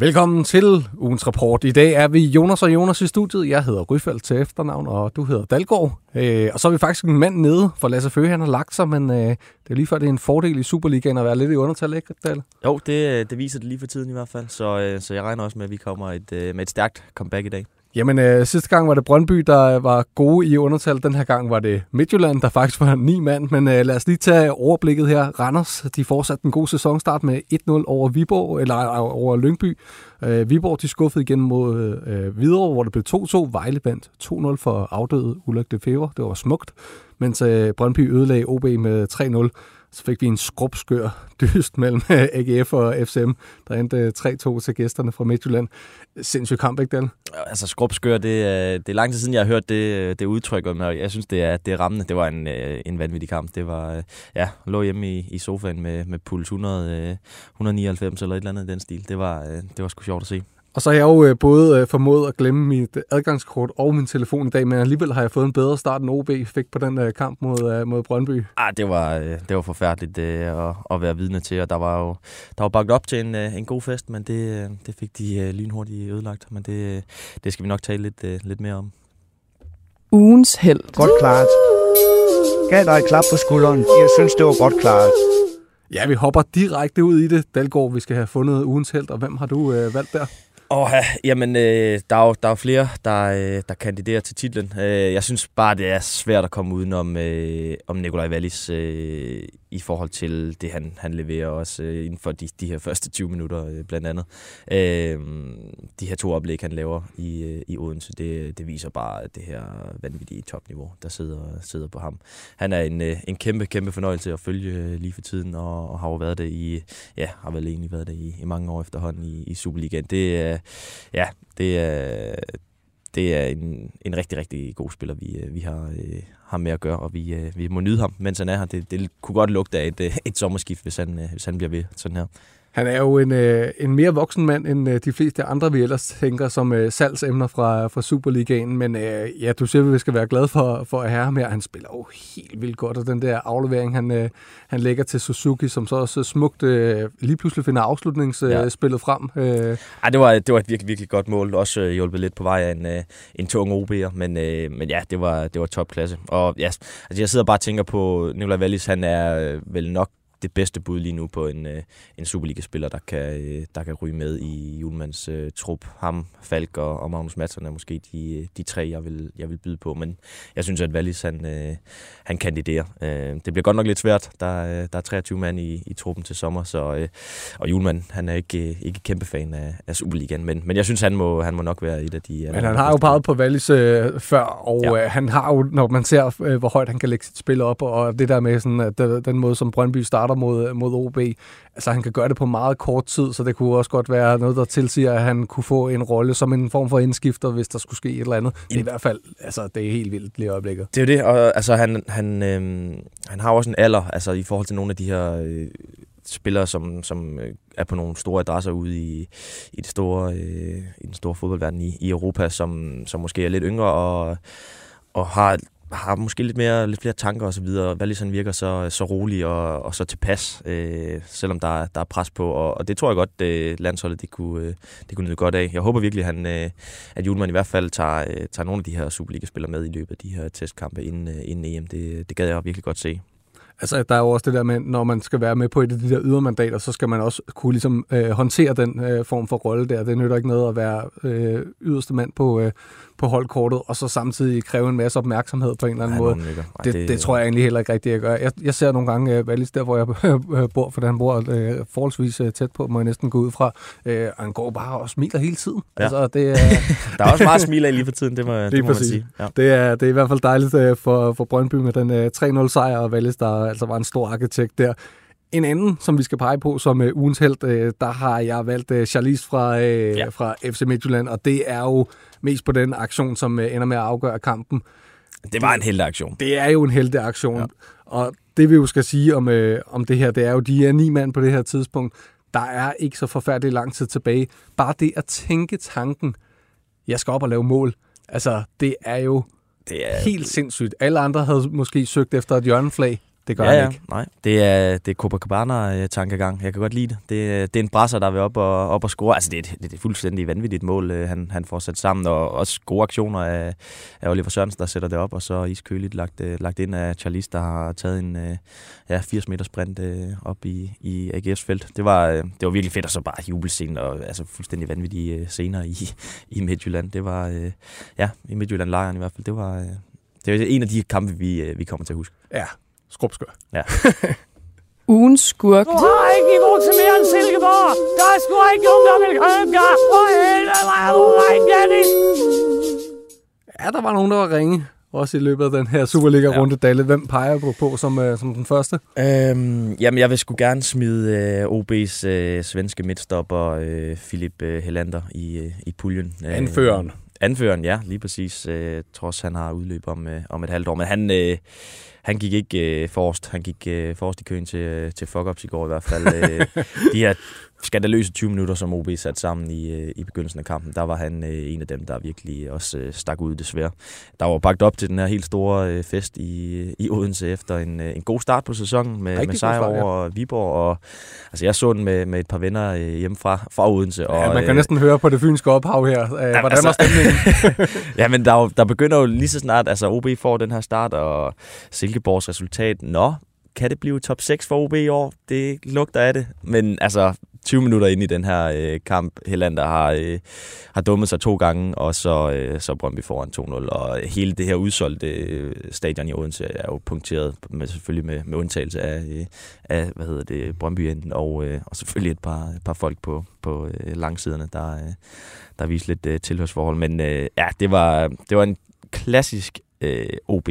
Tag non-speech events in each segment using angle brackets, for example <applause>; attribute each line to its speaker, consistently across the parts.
Speaker 1: Velkommen til ugens rapport. I dag er vi Jonas og Jonas i studiet. Jeg hedder Ryfeldt til efternavn, og du hedder Dalgaard. Øh, og så er vi faktisk en mand nede, for Lasse Føge han har lagt sig, men øh, det er lige før, det er en fordel i Superligaen at være lidt i undertal, ikke, Dal?
Speaker 2: Jo, det, øh, det viser det lige for tiden i hvert fald, så, øh, så jeg regner også med, at vi kommer et, øh, med et stærkt comeback i dag.
Speaker 1: Jamen, øh, sidste gang var det Brøndby, der var gode i undertal. Den her gang var det Midtjylland, der faktisk var ni mand. Men øh, lad os lige tage overblikket her. Randers, de fortsatte en god sæsonstart med 1-0 over Viborg, eller øh, over Lyngby. Øh, Viborg, de skuffede igen mod øh, Hvidovre, hvor det blev 2-2. Vejle vandt 2-0 for afdøde Ulrik de Fever. Det var smukt. Mens øh, Brøndby ødelagde OB med 3-0 så fik vi en skrubskør dyst mellem <laughs> AGF og FCM, der endte øh, 3-2 til gæsterne fra Midtjylland. Sindssyg kamp, ikke den?
Speaker 2: Altså skrubskør, det, er- det er lang tid siden, jeg har hørt det, øh, det udtryk, og jeg synes, det er, det er rammende. Det var en, en vanvittig kamp. Det var, ja, lå hjemme i, i sofaen med, med puls 100, 199 eller et eller andet i den stil. Det var, det var sgu sjovt at se.
Speaker 1: Og så har jeg jo øh, både øh, formået at glemme mit adgangskort og min telefon i dag, men alligevel har jeg fået en bedre start, end OB fik på den øh, kamp mod, mod Brøndby.
Speaker 2: Ah, det var, det var forfærdeligt at, at være vidne til, og der var jo der var bagt op til en, en god fest, men det, det fik de lynhurtigt ødelagt. Men det, det skal vi nok tale lidt, lidt mere om.
Speaker 3: Ugens held.
Speaker 4: Godt klaret. Gav dig et klap på skulderen. Jeg synes, det var godt klaret.
Speaker 1: Ja, vi hopper direkte ud i det. Dalgaard, vi skal have fundet ugens held, og hvem har du øh, valgt der?
Speaker 2: Åh, ja, jamen, øh, der, er jo, der er jo flere, der, øh, der kandiderer til titlen. Øh, jeg synes bare, det er svært at komme udenom øh, om Nikolaj Wallis øh, i forhold til det, han, han leverer også øh, inden for de, de her første 20 minutter, øh, blandt andet. Øh, de her to oplæg, han laver i, øh, i Odense, det, det viser bare det her vanvittige topniveau, der sidder, sidder på ham. Han er en, øh, en kæmpe, kæmpe fornøjelse at følge øh, lige for tiden, og, og har jo været det i, ja, har vel egentlig været det i, i mange år efterhånden i, i Superligaen. Det er, ja, det er, det er en, en rigtig, rigtig god spiller, vi, øh, vi har, øh, har med at gøre, og vi, øh, vi må nyde ham, mens han er her. Det, det kunne godt lugte af et, øh, et sommerskift, hvis han, øh, hvis han bliver ved sådan her.
Speaker 1: Han er jo en, øh, en mere voksen mand, end øh, de fleste andre, vi ellers tænker som øh, salgsemner fra, fra Superligaen. Men øh, ja, du siger, at vi skal være glade for, for at have ham her. Han spiller jo helt vildt godt, og den der aflevering, han, øh, han lægger til Suzuki, som så også smukt øh, lige pludselig finder afslutningsspillet øh,
Speaker 2: Ja.
Speaker 1: spillet frem. Øh,
Speaker 2: Ej, det var, det var et virkelig, virkelig godt mål. Også øh, hjulpet lidt på vej af en, øh, en tung OB'er, men, øh, men ja, det var, det var topklasse. Og og ja, altså jeg sidder bare og tænker på, Nikolaj Wallis, han er øh, vel nok det bedste bud lige nu på en, øh, en Superliga-spiller, der kan, øh, der kan ryge med i Julmans øh, trup. Ham, Falk og, og Magnus Madsen er måske de, de tre, jeg vil, jeg vil byde på. Men jeg synes, at Wallis, han, øh, han kandiderer. Øh, det bliver godt nok lidt svært. Der, øh, der er 23 mand i, i truppen til sommer, så, øh, og Julemand, han er ikke, øh, ikke kæmpe fan af, af Superligaen, men, men jeg synes, han må, han må nok være et af de...
Speaker 1: Men han har jo peget på Wallis øh, før, og ja. Øh, han har jo, når man ser, øh, hvor højt han kan lægge sit spil op, og det der med sådan, at den, den måde, som Brøndby starter mod, mod OB, altså han kan gøre det på meget kort tid, så det kunne også godt være noget, der tilsiger, at han kunne få en rolle som en form for indskifter, hvis der skulle ske et eller andet. Det er i hvert fald, altså det er helt vildt lige i øjeblikket.
Speaker 2: Det er jo det, og altså, han, han, øh, han har jo også en alder, altså i forhold til nogle af de her øh, spillere, som, som øh, er på nogle store adresser ude i, i, det store, øh, i den store fodboldverden i, i Europa, som, som måske er lidt yngre og, og har har måske lidt, mere, lidt flere tanker og så videre. Wallis han virker så, så rolig og, og så tilpas, øh, selvom der, der er pres på. Og, og det tror jeg godt, øh, landsholdet det kunne, øh, det kunne nyde godt af. Jeg håber virkelig, han, øh, at Julemand i hvert fald tager, øh, tager nogle af de her Superliga-spillere med i løbet af de her testkampe inden, øh, inden EM. Det, det gad jeg virkelig godt se.
Speaker 1: Altså, der er jo også det der med, når man skal være med på et af de der ydermandater, så skal man også kunne ligesom øh, håndtere den øh, form for rolle der. Det nytter ikke noget at være øh, yderste mand på, øh, på holdkortet, og så samtidig kræve en masse opmærksomhed på en eller anden
Speaker 2: Ja,
Speaker 1: måde.
Speaker 2: Ej,
Speaker 1: Det, det, det tror jeg egentlig heller ikke rigtigt, jeg gør. Jeg, jeg ser nogle gange uh, Wallis der, hvor jeg <laughs> bor, for han bor uh, forholdsvis uh, tæt på, må jeg næsten gå ud fra. Og han går bare og smiler hele tiden.
Speaker 2: Ja.
Speaker 1: Altså, det, er, <laughs>
Speaker 2: Der er også meget smil af lige for tiden, det må, det må man sige. Ja.
Speaker 1: det, er, det er i hvert fald dejligt uh, for, for Brøndby med den uh, 3-0 sejr, og Wallis, der altså var en stor arkitekt der. En anden, som vi skal pege på som øh, ugens held, øh, der har jeg valgt øh, Charlize fra, øh, ja. fra FC Midtjylland, og det er jo mest på den aktion, som øh, ender med at afgøre kampen.
Speaker 2: Det var en heldig aktion.
Speaker 1: Det er jo en heldig aktion, ja. og det vi jo skal sige om, øh, om det her, det er jo, de er ni mand på det her tidspunkt. Der er ikke så forfærdelig lang tid tilbage. Bare det at tænke tanken, jeg skal op og lave mål, altså det er jo
Speaker 2: Det er,
Speaker 1: helt sindssygt. Alle andre havde måske søgt efter et hjørneflag. Det gør
Speaker 2: ja,
Speaker 1: han
Speaker 2: ja,
Speaker 1: ikke.
Speaker 2: nej. Det er, det er Copacabana-tankegang. Jeg kan godt lide det. Det, er- det er en brasser, der vil op og, op og score. Altså, det er, et, det er et fuldstændig vanvittigt mål, øh, han, han får sat sammen. Og også gode aktioner af, af Oliver Sørensen, der sætter det op. Og så iskøligt lagt, øh, lagt ind af Charlize, der har taget en øh, ja, 80 meter sprint op i, i AGF's felt. Det var, det var virkelig fedt, og så bare jubelscenen og altså, fuldstændig vanvittige scener i, i Midtjylland. Det var, ja, i Midtjylland-lejren i hvert fald. Det var, det var en af de kampe, vi, vi kommer til at huske.
Speaker 1: Ja, skrubskør. <laughs>
Speaker 3: Ugens skurk.
Speaker 5: Du har ikke niveau til mere end Silkeborg. Der er sgu ikke nogen, der vil købe dig. For helvede, hvor er du.
Speaker 1: Ja, der var nogen, der var ringe. Også i løbet af den her Superliga-runde, ja. Dalle. Hvem peger du på som, øh, som den første?
Speaker 2: Øhm, jamen, jeg vil sgu gerne smide øh, OB's øh, svenske midtstopper, øh, Philip øh, Helander, i, øh, i puljen. Øh,
Speaker 1: Anføreren.
Speaker 2: Anføreren, ja, lige præcis. Øh, trods han har udløb om, øh, om et halvt år. Men han, øh, han gik ikke øh, forrest. Han gik øh, forrest i køen til, øh, til fuck-ups i går i hvert fald. øh, <laughs> de her skandaløse 20 minutter, som OB satte sammen i, øh, i begyndelsen af kampen, der var han øh, en af dem, der virkelig også øh, stak ud desværre. Der var bagt op til den her helt store øh, fest i, i Odense efter en, øh, en god start på sæsonen med,
Speaker 1: Rigtig
Speaker 2: med sejr
Speaker 1: start, ja.
Speaker 2: over Viborg. Og, altså, jeg så den med, med et par venner øh, hjemme fra, fra Odense. Og,
Speaker 1: Ja, man kan
Speaker 2: øh,
Speaker 1: næsten høre på det fynske ophav her. Øh, hvordan
Speaker 2: altså-
Speaker 1: var stemningen? <laughs>
Speaker 2: ja, men der, er der begynder jo lige så snart, altså OB får den her start, og Silkeborgs resultat, nå, kan det blive top 6 for OB i år? Det lugter af det. Men altså, 20 minutter ind i den her øh, kamp, Helander har, øh, har dummet sig to gange, og så, øh, så Brøndby foran 2-0. Og hele det her udsolgte øh, stadion i Odense er jo punkteret, med, selvfølgelig med, med undtagelse af, øh, af hvad hedder det, Brøndby enden, og, øh, og selvfølgelig et par, et par folk på, på øh, langsiderne, der, øh, der viser lidt øh, tilhørsforhold. Men øh, ja, det var, det var en klassisk øh, OB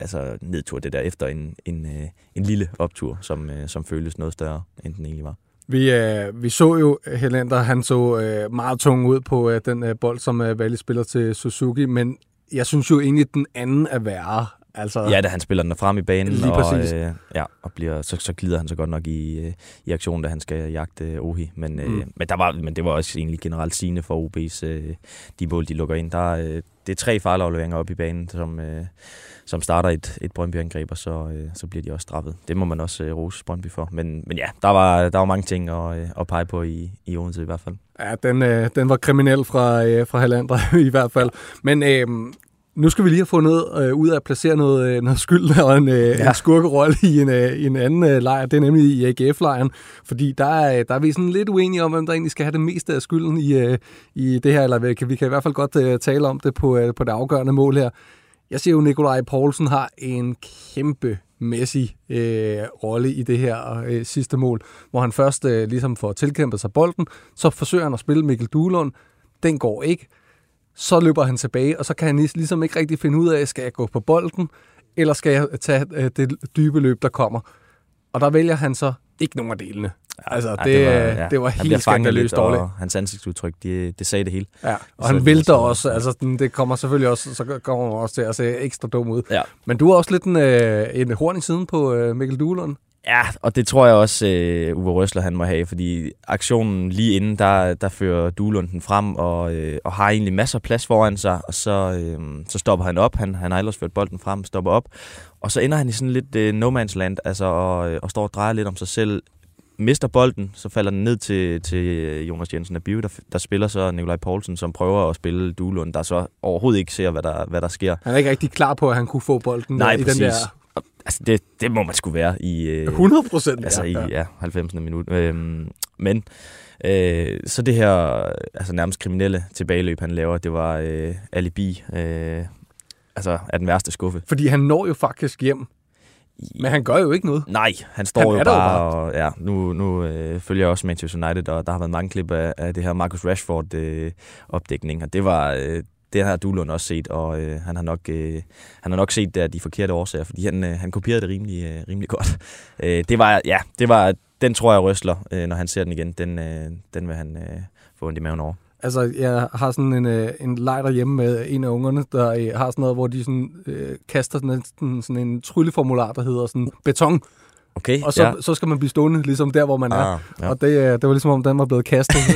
Speaker 2: altså nedtur det der efter en, en, øh, en lille optur, som, øh, som føles noget større, end den egentlig var.
Speaker 1: Vi, øh, vi så jo Helander, han så øh, meget tung ud på øh, den øh, bold, som øh, Valle spiller til Suzuki, men jeg synes jo egentlig, at den anden er værre. Altså,
Speaker 2: Ja, da han spiller den frem i banen,
Speaker 1: Lige
Speaker 2: og,
Speaker 1: præcis.
Speaker 2: øh, ja, og bliver, så, så glider han så godt nok i, øh, i aktionen, da han skal jagte øh, Ohi. Men, øh,
Speaker 1: Mm.
Speaker 2: men, der var, men det var også egentlig generelt sigende for OB's, øh, de mål, de lukker ind. Der, er, øh, det er tre fejlafleveringer op i banen, som, øh, som starter et, et Brøndby-angreb, og så, øh, så bliver de også straffet. Det må man også øh, rose Brøndby for. Men, men ja, der var, der var mange ting at, øh, at pege på i, i Odense i hvert fald.
Speaker 1: Ja, den, øh, den var kriminel fra, øh, fra Helander <laughs> i hvert fald. Men øh, nu skal vi lige have fundet øh, ud af at placere noget, øh, noget skyld og en, øh, ja. en skurkerolle i en, øh, i en anden øh, lejr. Det er nemlig i AGF-lejren, fordi der, er- der er vi sådan lidt uenige om, hvem der egentlig skal have det meste af skylden i, øh, i det her. Eller vi kan, vi kan i hvert fald godt øh, tale om det på, øh, på det afgørende mål her. Jeg siger jo, at Nikolaj Poulsen har en kæmpe mæssig øh, rolle i det her øh, sidste mål, hvor han først øh, ligesom får tilkæmpet sig bolden, så forsøger han at spille Mikkel Duelund. Den går ikke. Så løber han tilbage, og så kan han lig- ligesom ikke rigtig finde ud af, skal jeg gå på bolden, eller skal jeg tage øh, det dybe løb, der kommer. Og der vælger han så ikke nogen af delene. Altså,
Speaker 2: Ja,
Speaker 1: det, det, det var
Speaker 2: han bliver
Speaker 1: helt
Speaker 2: fanget
Speaker 1: skandaløst
Speaker 2: lidt,
Speaker 1: dårligt.
Speaker 2: Og hans ansigtsudtryk, det, det sagde det hele.
Speaker 1: Ja, og
Speaker 2: Så-
Speaker 1: han vælter
Speaker 2: så-
Speaker 1: også, altså den- det kommer selvfølgelig også, så kommer også til at se ekstra dum ud.
Speaker 2: Ja.
Speaker 1: Men du har også lidt en, øh, en horn i siden på øh, Mikkel Duelund.
Speaker 2: Ja, og det tror jeg også, øh, Uwe Røsler han må have, fordi aktionen lige inden, der, der fører Duelund den frem og, øh, og har egentlig masser af plads foran sig, og så, øh, så stopper han op. Han, han har ellers ført bolden frem, stopper op, og så ender han i sådan lidt øh, no man's land, altså, og, øh, og står og drejer lidt om sig selv, mister bolden, så falder den ned til, til Jonas Jensen af Bio, der, der spiller så Nikolaj Poulsen, som prøver at spille Duelund, der så overhovedet ikke ser, hvad der, hvad der sker.
Speaker 1: Han er ikke rigtig klar på, at han kunne få bolden
Speaker 2: Nej,
Speaker 1: der, i
Speaker 2: præcis.
Speaker 1: den der
Speaker 2: Og, altså, det, det må man skulle være i... Øh,
Speaker 1: 100 procent.
Speaker 2: Altså i ja, 90. minut. Øhm, men øh, så det her altså nærmest kriminelle tilbageløb, han laver, det var øh, alibi. Øh, altså er den værste skuffe.
Speaker 1: Fordi han når jo faktisk hjem, men han gør jo ikke noget.
Speaker 2: Nej, han står
Speaker 1: Han er
Speaker 2: jo
Speaker 1: der jo
Speaker 2: bare, og ja, nu, nu øh, følger jeg også Manchester United, og der har været mange klip af, af det her Marcus Rashford øh, opdækning, og det var, øh, det har Duelund også set, og øh, han, har nok, øh, han har nok set det af de forkerte årsager, fordi han, øh, han kopierede det rimelig, øh, rimelig godt. <laughs> Øh, det var, ja, det var, den tror jeg rystler, øh, når han ser den igen. Den, øh, den vil han øh, få ondt i maven over.
Speaker 1: Altså, jeg har sådan en, øh, en leg derhjemme med en af ungerne, der øh, har sådan noget, hvor de sådan, øh, kaster sådan, sådan en trylleformular, der hedder sådan beton.
Speaker 2: Okay,
Speaker 1: Og så,
Speaker 2: ja.
Speaker 1: ja. så skal man blive stående ligesom der, hvor man er.
Speaker 2: Ah, ja.
Speaker 1: Og det, øh, det var ligesom om, den var blevet kastet. <laughs>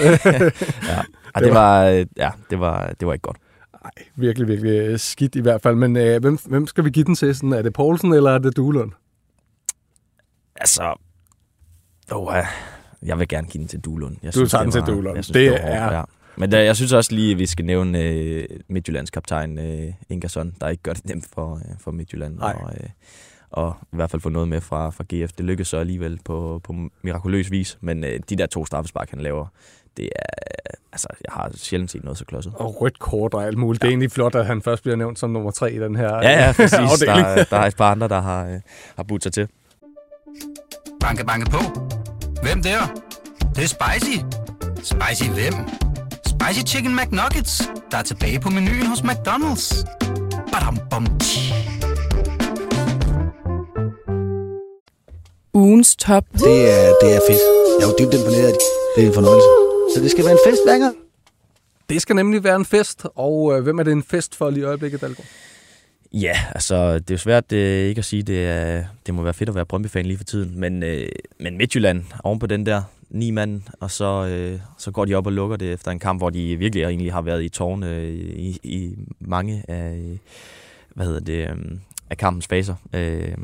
Speaker 2: ja. Og <laughs> det var, øh, ja, det var, det var ikke godt.
Speaker 1: Nej, virkelig, virkelig øh, skidt i hvert fald. Men øh, hvem, hvem skal vi give den til? Sådan, er det Poulsen, eller er det Duelund?
Speaker 2: Altså, oh, jeg vil gerne give den til Duelund. Jeg
Speaker 1: Du tager
Speaker 2: det
Speaker 1: den til Duelund.
Speaker 2: Jeg synes,
Speaker 1: Det
Speaker 2: det,
Speaker 1: er-
Speaker 2: Ja. Men der, jeg synes også lige, at vi skal nævne øh, Midtjyllands kaptajn øh, Ingersson, der ikke gør det nemt for, øh, for Midtjylland.
Speaker 1: Nej.
Speaker 2: Og, øh, og i hvert fald få noget med fra, fra GF. Det lykkedes så alligevel på, på mirakuløs vis, men øh, de der to straffespark, han laver, det er, øh, altså, jeg har sjældent set noget så klodset.
Speaker 1: Og rødt kort og alt muligt. Ja. Det er egentlig flot, at han først bliver nævnt som nummer tre i den her
Speaker 2: Ja, ja, <laughs> præcis.
Speaker 1: afdeling.
Speaker 2: Der, der er et par andre, der har, øh, har budt sig til.
Speaker 6: Banke, banke på. Hvem der? Det, det er spicy. Spicy hvem? Spicy Chicken McNuggets, der er tilbage på menuen hos McDonald's. Badum, bom, tji.
Speaker 3: Ugens top.
Speaker 7: Det er, det er fedt. Jeg er jo dybt imponeret. Det er en fornøjelse. Så det skal være en fest hver gang.
Speaker 1: Det skal nemlig være en fest, og øh, hvem er det en fest for lige i øjeblikket, Dalgaard?
Speaker 2: Ja, altså, det er jo svært øh, ikke at sige, det, er, det må være fedt at være Brøndby-fan lige for tiden, men, øh, men Midtjylland oven på den der ni mand, og så, øh, så går de op og lukker det efter en kamp, hvor de virkelig egentlig har været i tårne øh, i, i mange af, hvad hedder det, øh, af kampens faser. Øh,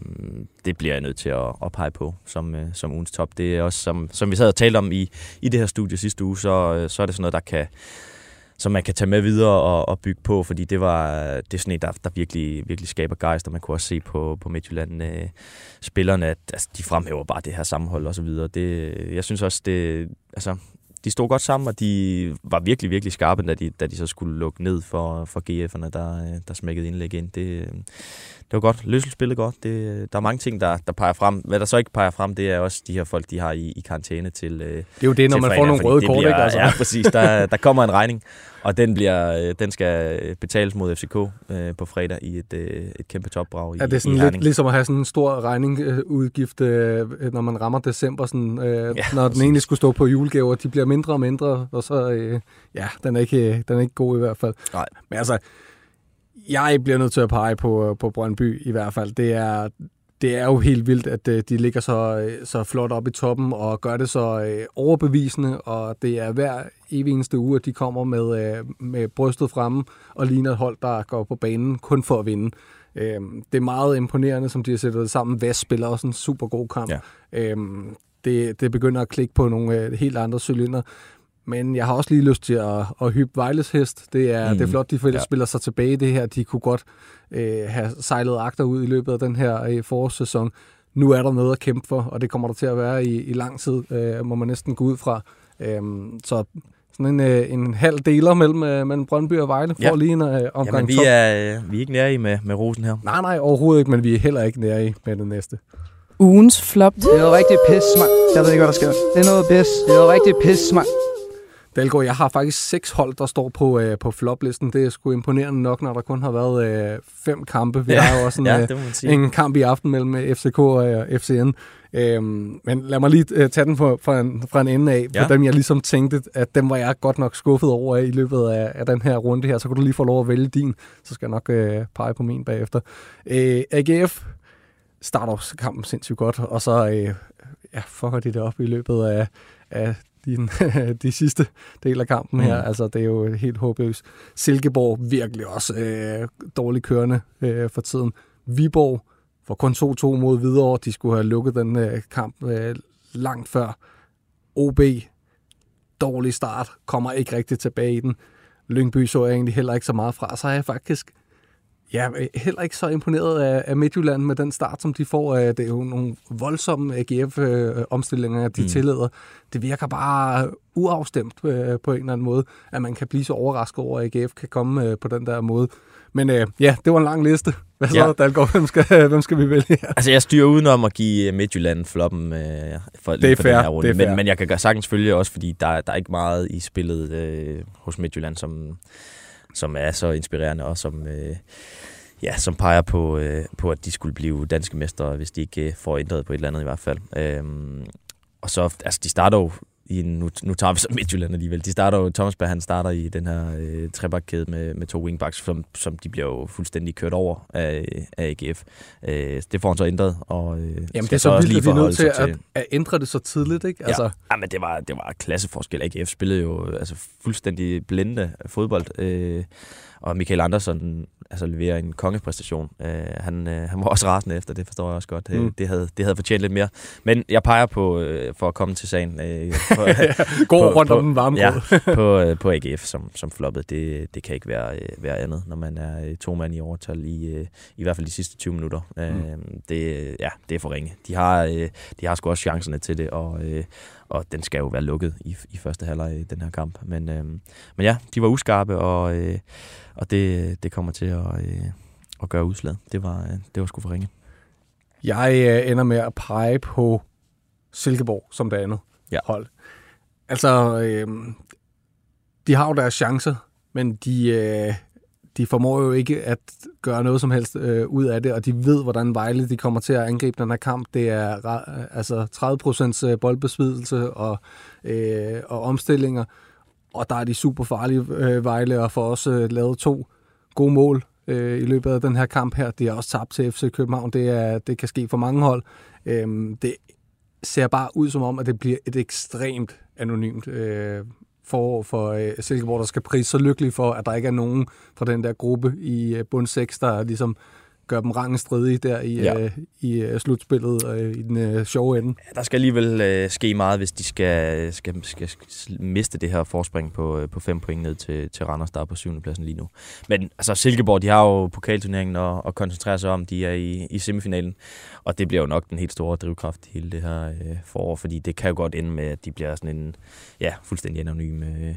Speaker 2: det bliver jeg nødt til at, at pege på som, øh, som ugens top. Det er også, som, som vi sad og talte om i, i det her studie sidste uge, så, øh, så er det sådan noget, der kan, som man kan tage med videre og, og bygge på, fordi det var det er sådan et, der, der virkelig, virkelig skaber gejst, og man kunne også se på, på Midtjylland øh, spillerne, at altså, de fremhæver bare det her sammenhold og så videre. Det, jeg synes også, det, altså, de stod godt sammen, og de var virkelig, virkelig skarpe, da de, da de så skulle lukke ned for, for GF'erne, der, øh, der smækkede indlæg ind. Det, øh, det var godt. Løssel spillede godt. Det, der er mange ting, der, der peger frem. Hvad der så ikke peger frem, det er også de her folk, de har i, i karantæne til
Speaker 1: Det er jo det, når man
Speaker 2: fredag,
Speaker 1: får nogle røde kort,
Speaker 2: bliver,
Speaker 1: ikke? Altså.
Speaker 2: Ja, præcis. Der, <laughs> der kommer en regning, og den, bliver, øh, den skal betales mod FCK øh, på fredag i et, øh, et kæmpe topbrag i,
Speaker 1: Er det sådan
Speaker 2: i
Speaker 1: lidt ligesom at have sådan en stor regningudgift, øh, når man rammer december, sådan, øh, ja,
Speaker 2: Ja,
Speaker 1: når den
Speaker 2: præcis.
Speaker 1: egentlig skulle stå på julegaver, de bliver mindre og mindre, og så, øh, ja, den er, ikke, den er ikke god i hvert fald.
Speaker 2: Nej.
Speaker 1: Men altså, jeg bliver nødt til at pege på, på Brøndby i hvert fald. Det er, det er jo helt vildt, at øh, de ligger så, øh, så flot op i toppen og gør det så øh, overbevisende, og det er hver evig eneste uge, at de kommer med, øh, med brystet fremme og ligner et hold, der går på banen kun for at vinde. Øh, det er meget imponerende, som de har sættet sammen. Vest spiller også en super god kamp.
Speaker 2: Ja.
Speaker 1: Øh, det, det begynder at klikke på nogle øh, helt andre cylinder. Men jeg har også lige lyst til at, at hyppe Vejles hest. Det er, mm. Det er flot, de ja. Spiller sig tilbage i det her. De kunne godt øh, have sejlet agter ud i løbet af den her øh, forårssæson. Nu er der noget at kæmpe for, og det kommer der til at være i, i lang tid, øh, må man næsten gå ud fra. Øhm, så sådan en, øh, en halv deler mellem, øh, mellem Brøndby og Vejle, for
Speaker 2: Ja.
Speaker 1: lige en øh, omgang
Speaker 2: Jamen, vi
Speaker 1: top.
Speaker 2: er, øh, vi er ikke nære i med, med rosen her.
Speaker 1: Nej, nej, overhovedet ikke, men vi er heller ikke nære i med det næste.
Speaker 3: Ugens flop.
Speaker 4: Det er noget rigtig pis, mand. Jeg ved ikke, hvad der sker. Det er noget pis. Det er noget rigtig pis, mand.
Speaker 1: Dalgaard, jeg har faktisk seks hold, der står på, øh, på floplisten. Det er sgu imponerende nok, når der kun har været øh, fem kampe. Vi
Speaker 2: Ja,
Speaker 1: har jo også en,
Speaker 2: Ja,
Speaker 1: øh,
Speaker 2: man
Speaker 1: en kamp i aften mellem øh, FCK og øh, FCN. Øhm, men lad mig lige øh, tage den fra, fra, en, fra en ende af,
Speaker 2: ja.
Speaker 1: For dem jeg ligesom tænkte, at dem var jeg godt nok skuffet over i løbet af, af den her runde her. Så kan du lige få lov at vælge din, så skal jeg nok øh, pege på min bagefter. Øh, AGF starter kampen sindssygt godt, og så øh, ja, fucker de det op i løbet af, af de, <laughs> de sidste del af kampen her.
Speaker 2: Mm.
Speaker 1: Altså, det er jo helt håbløst. Silkeborg virkelig også øh, dårligt kørende øh, for tiden. Viborg får kun 2-2 mod Hvidovre. De skulle have lukket den øh, kamp øh, langt før. OB, dårlig start, kommer ikke rigtig tilbage i den. Lyngby så jeg egentlig heller ikke så meget fra. Så er jeg faktisk ja, heller ikke så imponeret af, Midtjylland med den start, som de får. Øh, Det er jo nogle voldsomme AGF-omstillinger, de mm. Tillader. Det virker bare uafstemt øh, på en eller anden måde, at man kan blive så overrasket over, at AGF kan komme øh, på den der måde. Men øh, ja, det var en lang liste. Hvad så, ja. Dalgaard? Hvem skal, <laughs> hvem skal vi vælge her?
Speaker 2: Altså, jeg styrer udenom at give Midtjylland floppen øh, for,
Speaker 1: Det er
Speaker 2: for
Speaker 1: fair,
Speaker 2: den her runde.
Speaker 1: det er fair.
Speaker 2: Men, men jeg kan sagtens følge også, fordi der, der er ikke meget i spillet øh, hos Midtjylland, som, som er så inspirerende og som, øh, ja, som peger på, øh, på, at de skulle blive danske mestre, hvis de ikke øh, får ændret på et eller andet i hvert fald. Øh, og så, altså de starter jo i, nu, nu tager vi så Midtjylland alligevel. De starter jo, Thomas Berg, han starter i den her øh, trebakkæde med, med to wingbacks, som, som de bliver jo fuldstændig kørt over af, af AGF. Øh, det får han så ændret, og øh,
Speaker 1: Jamen, det er så vildt, at vi er nødt til at, at ændre det så tidligt, ikke?
Speaker 2: Altså. Ja. ja, men det var, det var klasseforskel. AGF spillede jo altså, fuldstændig blændende fodbold, øh, og Michael Andersen altså, leverer en kongepræstation. Øh, han, øh, han var også rasende efter, det forstår jeg også godt. Mm. Det, havde, det havde fortjent lidt mere. Men jeg peger på, øh, for at komme til sagen, øh, på, <laughs>
Speaker 1: Gå
Speaker 2: på-
Speaker 1: rundt
Speaker 2: på-
Speaker 1: om den varme
Speaker 2: ja, på, øh, på AGF som, som floppede. Det, det kan ikke være, øh, være andet, når man er øh, to mand i overtal i, øh, i hvert fald de sidste 20 minutter. Mm. Øh, det, ja, det er for ringe. De har, øh, de har sgu også chancerne til det, og, øh, og den skal jo være lukket i, i første halvleg i den her kamp. Men, øh, men ja, de var uskarpe, og, øh, og det, det kommer til at, øh, at gøre udslag. Det var, øh, det var sgu for ringe.
Speaker 1: Jeg øh, ender med at pege på Silkeborg som det andet
Speaker 2: Ja.
Speaker 1: hold. Altså, øh, de har jo deres chancer, men de, øh, de formår jo ikke at gøre noget som helst øh, ud af det, og de ved, hvordan Vejle de kommer til at angribe den her kamp. Det er øh, altså 30% øh, boldbesvidelse og, øh, og omstillinger, og der er de super farlige øh, Vejle, og får også øh, lavet to gode mål øh, i løbet af den her kamp her. De har også tabt til FC København. Det, er, det kan ske for mange hold. Øh, det ser bare ud som om, at det bliver et ekstremt anonymt øh, forår for øh, Silkeborg, der skal prise så lykkelig for, at der ikke er nogen fra den der gruppe i øh, bund 6, der ligesom gør dem rangestridige der i,
Speaker 2: Ja.
Speaker 1: øh, i øh, slutspillet øh, i den øh, sjove ende.
Speaker 2: Ja, der skal alligevel øh, ske meget, hvis de skal, skal, skal, skal miste det her forspring på, øh, på fem point ned til, til Randers, der er på syvende pladsen lige nu. Men altså, Silkeborg, de har jo pokalturneringen at, at koncentrere sig om. De er i, i semifinalen, og det bliver jo nok den helt store drivkraft i hele det her øh, forår, fordi det kan jo godt ende med, at de bliver sådan en ja, fuldstændig anonym øh,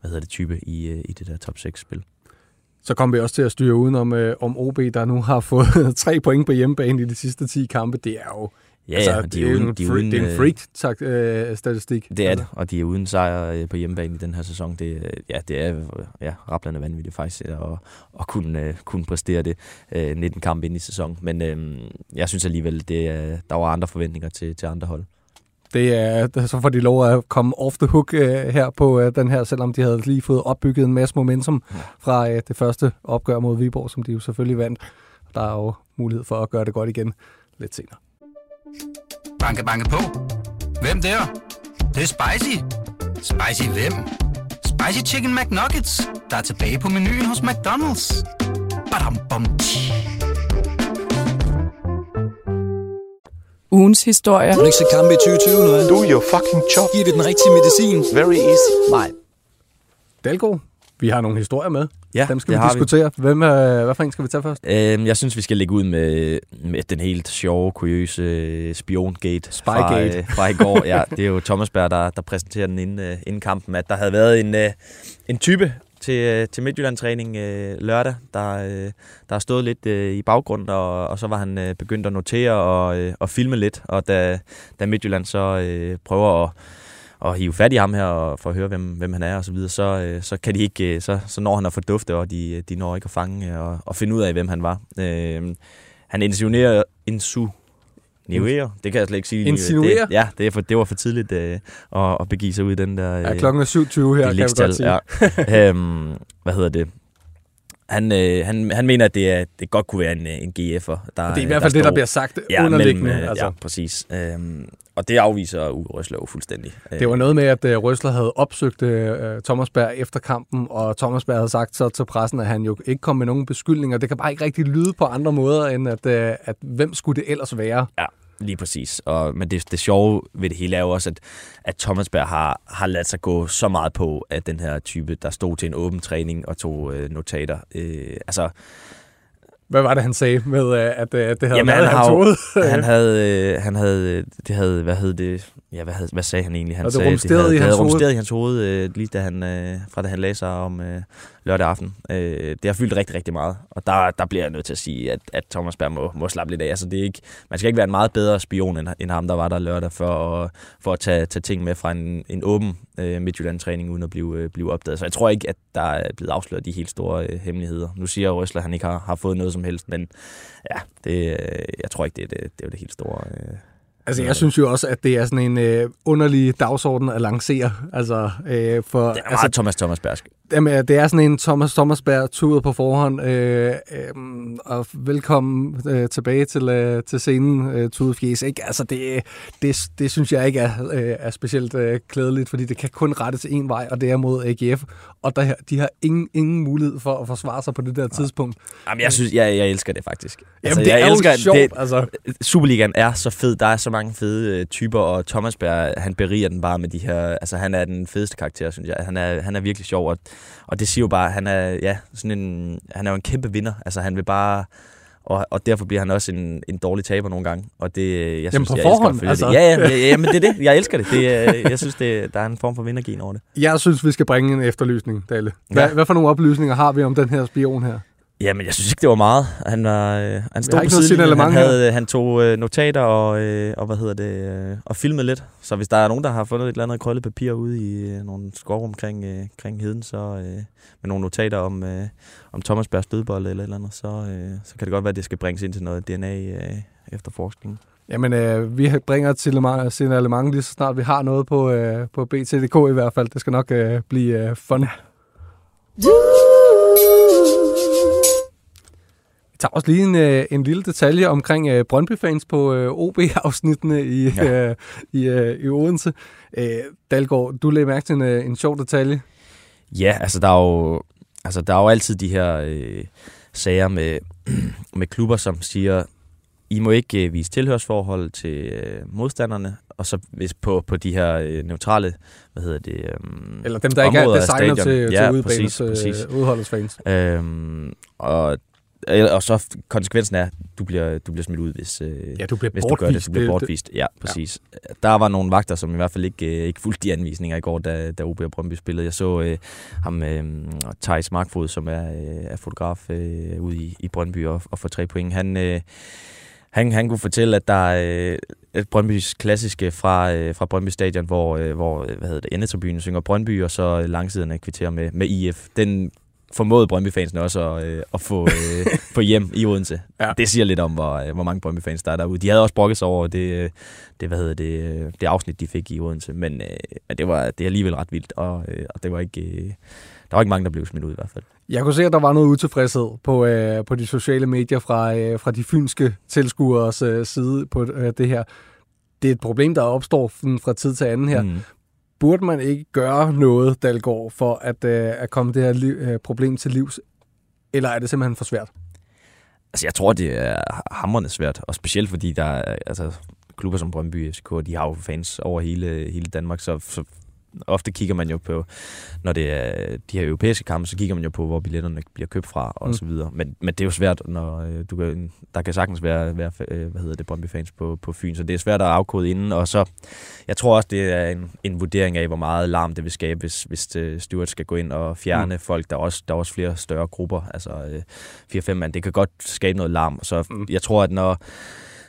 Speaker 2: hvad hedder det, type i, øh, i det der top 6-spil.
Speaker 1: Så kom vi også til at styre udenom øh, om OB, der nu har fået <laughs> tre point på hjemmebane i de sidste 10 kampe. Det er jo
Speaker 2: Ja, altså, ja,
Speaker 1: det,
Speaker 2: de
Speaker 1: er
Speaker 2: er uden,
Speaker 1: en
Speaker 2: de er
Speaker 1: freak,
Speaker 2: uden,
Speaker 1: det er en
Speaker 2: øh,
Speaker 1: freak-statistik.
Speaker 2: Det er det, og de er uden sejr øh, på hjemmebane i den her sæson. Det, øh, ja, det er øh, ja, rablende vanvittigt faktisk at, at kunne, øh, kunne præstere det øh, 19 kampe ind i sæsonen. Men øh, jeg synes alligevel, det, øh, der var andre forventninger til, til andre hold.
Speaker 1: Det er, så får de lov at komme off the hook øh, her på øh, den her, selvom de havde lige fået opbygget en masse momentum fra øh, det første opgør mod Viborg, som de jo selvfølgelig vandt. Der er jo mulighed for at gøre det godt igen lidt senere.
Speaker 6: Banke, banke på. Hvem der? Det, det er spicy. Spicy hvem? Spicy Chicken McNuggets, der er tilbage på menuen hos McDonald's. Badum, bom, tji.
Speaker 3: Ugens historie.
Speaker 7: Har du ikke set kampe i 2020 nu?
Speaker 8: Do your fucking job.
Speaker 7: Giver det den rigtige medicin?
Speaker 8: Very easy.
Speaker 7: Nej.
Speaker 1: Dalgaard, vi har nogle historier med.
Speaker 2: Ja,
Speaker 1: Dem skal
Speaker 2: det
Speaker 1: vi diskutere. Hvem, øh, hvad for en skal vi tage først?
Speaker 2: Øhm, jeg synes, vi skal lægge ud med, med den helt sjove, kuriøse spiongate fra,
Speaker 1: Spygate.
Speaker 2: øh, fra i går. Ja, det er jo Thomas Berg, der, der præsenterer den inden, øh, inden kampen, at der havde været en, øh, en type til, øh, til Midtjylland-træning øh, lørdag, der, øh, der har stået lidt øh, i baggrund, og, og så var han øh, begyndt at notere og, øh, og filme lidt, og da, da Midtjylland så øh, prøver at og hive fat i ham her og for at høre, hvem, hvem han er og så videre, så, øh, så kan de ikke, øh, så, så når han at fordufte, og de, de når ikke at fange øh, og, og finde ud af, hvem han var. Øh, han insinuerer, insinuerer, det kan jeg slet ikke sige.
Speaker 1: Insinuerer?
Speaker 2: Det, ja, det, er for, det var for tidligt øh, at, at begive sig ud i den der...
Speaker 1: Ja,
Speaker 2: øh,
Speaker 1: klokken er 7.20 her, kan vi godt sige.
Speaker 2: Ja. <laughs> øhm, hvad hedder det? Han, øh, han, han mener, at det, er, det godt kunne være en, øh, en GF'er. Der,
Speaker 1: Og det er i hvert fald det, der bliver sagt
Speaker 2: ja,
Speaker 1: underliggende.
Speaker 2: Mellem, øh,
Speaker 1: altså.
Speaker 2: Ja, præcis. Øhm, og det afviser Uwe Røsler jo fuldstændig.
Speaker 1: Det var noget med, at uh, Røsler havde opsøgt uh, Thomas Berg efter kampen, og Thomas Berg havde sagt så til pressen, at han jo ikke kom med nogen beskyldninger. Det kan bare ikke rigtig lyde på andre måder, end at, at hvem skulle det ellers være?
Speaker 2: Ja, lige præcis. Og, men det, det sjove ved det hele er jo også, at, at Thomas Berg har, har ladet sig gå så meget på, at den her type, der stod til en åben træning og tog øh, notater. Øh, altså,
Speaker 1: hvad var det, han sagde med, øh, at øh, det havde
Speaker 2: Jamen,
Speaker 1: været
Speaker 2: han
Speaker 1: hoved? <laughs>
Speaker 2: han havde, øh, han havde, det havde, hvad hed det, ja, hvad, havde, hvad sagde han egentlig? Han
Speaker 1: Og det
Speaker 2: sagde,
Speaker 1: rumsterede
Speaker 2: havde,
Speaker 1: i
Speaker 2: det havde rumsteret i hans hoved, øh, lige da han, øh, fra da han lagde sig om øh, lørdag aften. Øh, det har fyldt rigtig, rigtig meget, og der, der bliver jeg nødt til at sige, at, at Thomas Berg må, må slappe lidt af. Altså, det er ikke, man skal ikke være en meget bedre spion, end, end ham, der var der lørdag, for at, for at tage, tage ting med fra en, en åben øh, Midtjylland-træning, uden at blive, øh, blive opdaget. Så jeg tror ikke, at der er blevet afsløret de helt store øh, hemmeligheder. Nu siger Røsler, at han ikke har, har fået noget som helst, men ja, det, øh, jeg tror ikke, det er det, det, er det helt store. Øh.
Speaker 1: Altså, jeg synes jo også, at det er sådan en øh, underlig dagsorden at lancere. Altså, øh, for,
Speaker 2: Det er
Speaker 1: altså,
Speaker 2: meget Thomas Thomas Bersk.
Speaker 1: Jamen, det er sådan en Thomas Thomasberg tur på forhånd, øh, øh, og velkommen øh, tilbage til, øh, til scenen, øh, Tude Fjes. Ikke? Altså, det, det, det synes jeg ikke er, øh, er specielt øh, klædeligt, fordi det kan kun rette til en vej, og det er mod AGF, og der, de har ingen, ingen mulighed for at forsvare sig på det der tidspunkt.
Speaker 2: Jamen, jeg synes, jeg, jeg elsker det faktisk.
Speaker 1: Jamen, det
Speaker 2: jeg
Speaker 1: er
Speaker 2: elsker,
Speaker 1: jo sjovt,
Speaker 2: Det,
Speaker 1: altså.
Speaker 2: Superligaen er så fed. Der er så mange fede øh, typer, og Thomas Berg, han beriger den bare med de her... Altså, han er den fedeste karakter, synes jeg. Han er, han er virkelig sjov, og, og det siger jo bare, han er, ja, sådan en, han er jo en kæmpe vinder. Altså, han vil bare... Og, og derfor bliver han også en, en dårlig taber nogle gange. Og det, jeg
Speaker 1: Jamen,
Speaker 2: synes,
Speaker 1: på
Speaker 2: jeg
Speaker 1: forhånd,
Speaker 2: elsker at
Speaker 1: altså.
Speaker 2: det. Ja, ja, ja, ja, men det er det. Jeg elsker det. det <laughs> jeg synes, det, der er en form for vindergen over det.
Speaker 1: Jeg synes, vi skal bringe en efterlysning, Dalle. Hvad,
Speaker 2: Ja.
Speaker 1: hvad for nogle oplysninger har vi om den her spion her?
Speaker 2: Jamen, jeg synes ikke, det var meget. Han, var, øh, han stod på sidelinjen. Han, havde, han tog øh, notater og, øh, og, hvad hedder det, øh, og filmede lidt. Så hvis der er nogen, der har fundet et eller andet krøllet papir ude i øh, nogle skov omkring øh, kring heden, så øh, med nogle notater om, øh, om Thomas Bergs dødbold eller et eller andet, så, øh, så kan det godt være, at det skal bringes ind til noget DNA øh, efterforskning.
Speaker 1: Jamen, øh, vi bringer et signalement- lige så snart vi har noget på, øh, på BTDK i hvert fald. Det skal nok øh, blive øh, fun. Vi tager også lige en, øh, en lille detalje omkring øh, Brøndby-fans på øh, OB-afsnittene i, ja. Øh, i, øh, i Odense. Øh, Dalgaard, du lagde mærke til en, øh, en sjov detalje.
Speaker 2: Ja, altså der er jo, altså, der er jo altid de her øh, sager med, <clears throat> med klubber, som siger, I må ikke øh, vise tilhørsforhold til øh, modstanderne, og så hvis på, på de her øh, neutrale, hvad hedder det, øh,
Speaker 1: Eller dem, der ikke er designer
Speaker 2: stadion.
Speaker 1: til,
Speaker 2: Ja,
Speaker 1: til
Speaker 2: præcis, præcis.
Speaker 1: øh, udholdets fans.
Speaker 2: Øhm, og, og så konsekvensen er, at du bliver, du bliver smidt ud, hvis, øh,
Speaker 1: Ja, du bliver
Speaker 2: hvis du gør det. Du bliver bortvist. Ja, præcis. Ja. Der var nogle vagter, som i hvert fald ikke, øh, ikke fulgte de anvisninger i går, da, da OB og Brøndby spillede. Jeg så øh, ham, øh, Thijs Markfod, som er, øh, er fotograf øh, ude i, i Brøndby og, og får tre point. Han, øh, han, han kunne fortælle, at der er øh, Brøndbys klassiske fra, øh, fra Brøndby Stadion, hvor, øh, hvor øh, hvad hedder det, endetribunen synger Brøndby, og så langsiderne kvitterer med, med IF. Den formåede Brøndby-fansene også at, øh, at få, øh, <laughs> få hjem i Odense.
Speaker 1: Ja.
Speaker 2: Det siger lidt om, hvor, øh, hvor mange Brøndby-fans der er derude. De havde også brokket sig over det, øh, det, hvad hedder det, øh, det afsnit, de fik i Odense, men, øh, det, var, det er alligevel ret vildt, og, øh, og det var ikke, øh, der var ikke mange, der blev smidt ud i hvert fald.
Speaker 1: Jeg kunne se, at der var noget utilfredshed på, øh, på de sociale medier fra, øh, fra de fynske tilskuers øh, side på øh, det her. Det er et problem, der opstår fra tid til anden her. Mm. Burde man ikke gøre noget, Dalgaard, for at, øh, at komme det her liv, øh, problem til livs? Eller er det simpelthen for svært?
Speaker 2: Altså, jeg tror, det er hammerende svært, og specielt fordi der er, altså, klubber som Brøndby FCK, de har jo fans over hele, hele Danmark, så, så ofte kigger man jo på, når det er de her europæiske kampe, så kigger man jo på, hvor billetterne bliver købt fra, og
Speaker 1: Mm.
Speaker 2: så videre. Men, men det er jo svært, når øh, du kan, der kan sagtens være, være øh, hvad hedder det, Brøndby-fans på, på Fyn, så det er svært at afkode inden, og så, jeg tror også, det er en, en vurdering af, hvor meget larm det vil skabe, hvis, hvis øh, Stuart skal gå ind og fjerne mm. folk. Der er, også, der er også flere større grupper, altså øh, 4-5 mand. Det kan godt skabe noget larm, så
Speaker 1: mm.
Speaker 2: jeg tror, at når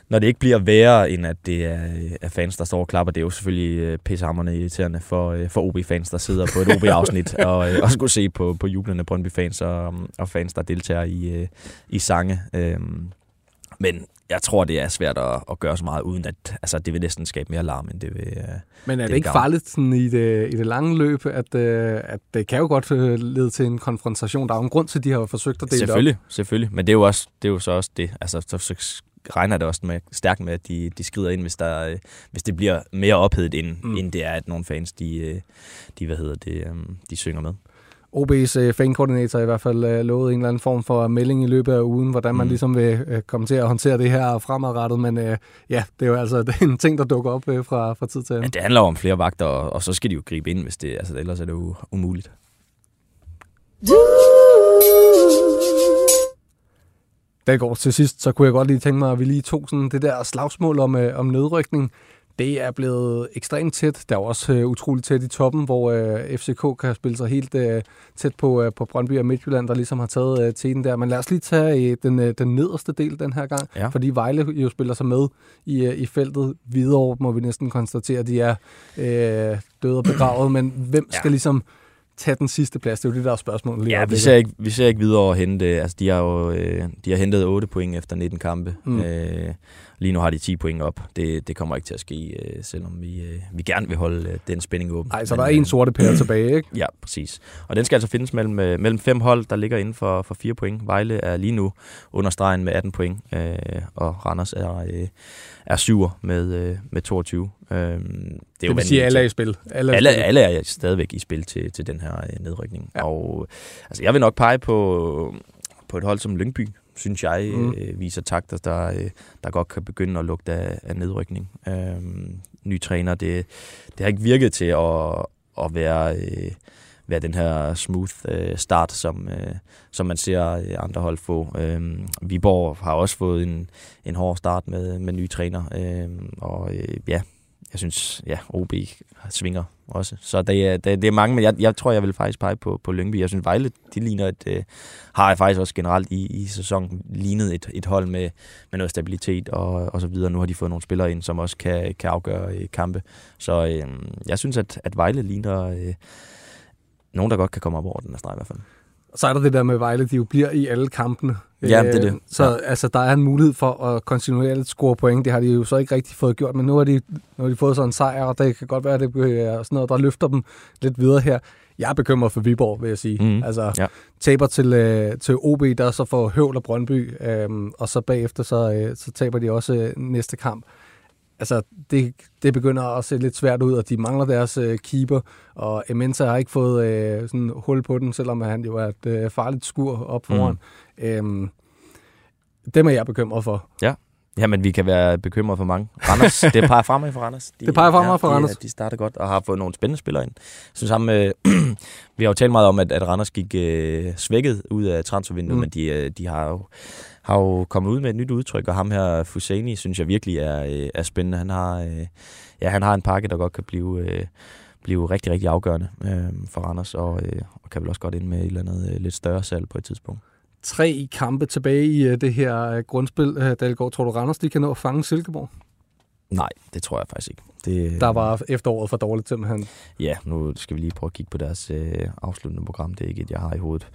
Speaker 2: når det ikke bliver værre, end at det er, er fans, der står og klapper, det er jo selvfølgelig øh, pissehammerende irriterende for, øh, for OB-fans, der sidder på et OB-afsnit <laughs> og, øh, og skulle se på, på jublende Brøndby-fans og, og fans, der deltager i, i sange. Øhm, men jeg tror, det er svært at, at gøre så meget, uden at altså, det vil næsten skabe mere larm, end det vil... Øh,
Speaker 1: Men er det,
Speaker 2: Det
Speaker 1: ikke farligt sådan, i, det, i det lange løb, at, øh, at det kan jo godt lede til en konfrontation? Der er jo en grund til, at de har forsøgt at dele det op.
Speaker 2: Selvfølgelig, selvfølgelig. Men det er jo, også, det er jo så også det. Altså, så, så regner det også med, stærkt med, at de, de skrider ind, hvis, der, øh, hvis det bliver mere ophedet, end,
Speaker 1: Mm.
Speaker 2: end det er, at nogle fans, de, øh, de, hvad hedder det, øh, de synger med.
Speaker 1: OB's øh, fankoordinator i hvert fald øh, lovet en eller anden form for melding i løbet af ugen, hvordan man
Speaker 2: Mm.
Speaker 1: ligesom vil øh, komme til at håndtere det her fremadrettet, men øh, ja, det er jo altså <laughs> det er en ting, der dukker op øh, fra, fra tid til
Speaker 2: Ja,
Speaker 1: anden.
Speaker 2: det handler om flere vagter, og, og så skal de jo gribe ind, hvis det, altså, ellers er det jo umuligt.
Speaker 1: Der går til sidst, så kunne jeg godt lige tænke mig, at vi lige tog sådan det der slagsmål om, øh, om nedrykning. Det er blevet ekstremt tæt. Der er også øh, utroligt tæt i toppen, hvor øh, FCK kan spille sig helt øh, tæt på, øh, på Brøndby og Midtjylland, der ligesom har taget øh, teten der. Men lad os lige tage øh, den, øh, den nederste del den her gang,
Speaker 2: Ja.
Speaker 1: fordi Vejle jo spiller sig med i, øh, i feltet. Videre må vi næsten konstatere, at de er øh, døde og begravet. Men hvem
Speaker 2: Ja.
Speaker 1: skal ligesom tage den sidste plads? Det er jo det der er spørgsmål. lige
Speaker 2: Ja, vi ser, ikke, vi ser ikke videre at hente. Altså, de har jo øh, de har hentet 8 point efter 19 kampe.
Speaker 1: Mm.
Speaker 2: Øh, lige nu har de 10 point op. Det, det kommer ikke til at ske, øh, selvom vi, øh, vi gerne vil holde øh, den spænding åben.
Speaker 1: Nej, så
Speaker 2: Men,
Speaker 1: der er
Speaker 2: øh,
Speaker 1: en sorte pære <clears throat> tilbage, ikke?
Speaker 2: Ja, præcis. Og den skal altså findes mellem, øh, mellem fem hold, der ligger inden for, for fire point. Vejle er lige nu under stregen med 18 point, øh, og Randers er, øh, er syver med, øh, med 22. Øh, det er
Speaker 1: Det vil sige, at alle er i spil. Alle er
Speaker 2: alle, alle er stadigvæk i spil til, til den her øh, nedrykning.
Speaker 1: Ja.
Speaker 2: Og altså, jeg vil nok pege på, på et hold som Lyngby, synes jeg,
Speaker 1: Mm.
Speaker 2: øh, viser takter, der, øh, der godt kan begynde at lugte af, af nedrykning. Øhm, ny træner, det, det har ikke virket til at, at være, øh, være den her smooth øh, start, som, øh, som man ser øh, andre hold få. Øhm, Viborg har også fået en, en hård start med, med nye træner, øhm, og øh, ja, jeg synes, ja, OB svinger også. Så det er, det, det er mange, men jeg, jeg tror, jeg vil faktisk pege på, på Lyngby. Jeg synes, Vejle, de ligner et, øh, har jeg faktisk også generelt i, i sæsonen lignet et, et hold med, med noget stabilitet og, og så videre. Nu har de fået nogle spillere ind, som også kan, kan afgøre øh, kampe. Så øh, jeg synes, at, at Vejle ligner øh, nogen, der godt kan komme op over den her streg i hvert fald.
Speaker 1: Så er der det der med Vejle, de jo bliver i alle kampene.
Speaker 2: Ja, det er det.
Speaker 1: Øh, Så
Speaker 2: Ja.
Speaker 1: altså, der er en mulighed for at kontinuerligt score point. Det har de jo så ikke rigtig fået gjort, men nu har de, nu har de fået sådan en sejr, og det kan godt være, at det er sådan noget, der løfter dem lidt videre her. Jeg er bekymret for Viborg, vil jeg sige.
Speaker 2: Mhm.
Speaker 1: Altså,
Speaker 2: Ja.
Speaker 1: taber til, øh, til OB, der så får Høvl og Brøndby, øhm, og så bagefter så, øh, så taber de også øh, næste kamp. Altså, det, det begynder at se lidt svært ud, og de mangler deres øh, keeper, og Emensa har ikke fået øh, sådan hul på den, selvom han jo er et øh, farligt skur op foran. Mm. Øhm, dem er jeg bekymret for.
Speaker 2: Jamen, vi kan være bekymrede for mange. Randers, det peger fremad for Randers. De,
Speaker 1: Det peger fremad for
Speaker 2: de,
Speaker 1: Randers.
Speaker 2: De starter godt og har fået nogle spændende spillere ind. Så sammen med, <clears throat> vi har jo talt meget om, at, at Randers gik øh, svækket ud af transfervinduet,
Speaker 1: mm.
Speaker 2: men de, øh, de har, jo, har jo kommet ud med et nyt udtryk, og ham her, Fuseni, synes jeg virkelig er, øh, er spændende. Han har, øh, ja, han har en pakke, der godt kan blive... Øh, blive rigtig, rigtig afgørende øh, for Randers, og, øh, og kan vel også godt ind med et eller andet øh, lidt større salg på et tidspunkt.
Speaker 1: Tre kampe tilbage i øh, det her øh, grundspil. Øh, Dalgaard, tror du, Randers de kan nå at fange Silkeborg?
Speaker 2: Nej, det tror jeg faktisk ikke. Det,
Speaker 1: Der var efteråret for dårligt simpelthen.
Speaker 2: Ja, nu skal vi lige prøve at kigge på deres øh, afsluttende program. Det er ikke et, jeg har i hovedet.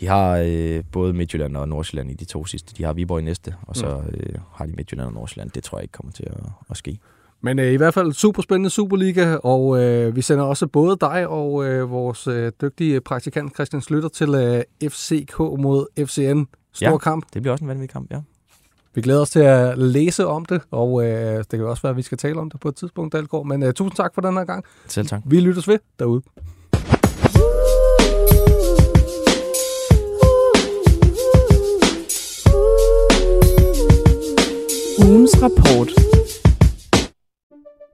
Speaker 2: De har øh, både Midtjylland og Nordsjælland i de to sidste. De har Viborg i næste, og så øh, har de Midtjylland og Nordsjælland. Det tror jeg ikke kommer til at, at ske.
Speaker 1: Men øh, i hvert fald super spændende Superliga, og øh, vi sender også både dig og øh, vores øh, dygtige praktikant Christian Slytter til øh, FCK mod FCN. Stor
Speaker 2: Ja.
Speaker 1: kamp.
Speaker 2: Det bliver også en vanvittig kamp, ja.
Speaker 1: Vi glæder os til at læse om det, og øh, det kan også være, at vi skal tale om det på et tidspunkt, Dalgaard. Men øh, tusind tak for den her gang.
Speaker 2: Selv tak.
Speaker 1: Vi lyttes ved derude.
Speaker 3: Ugens rapport.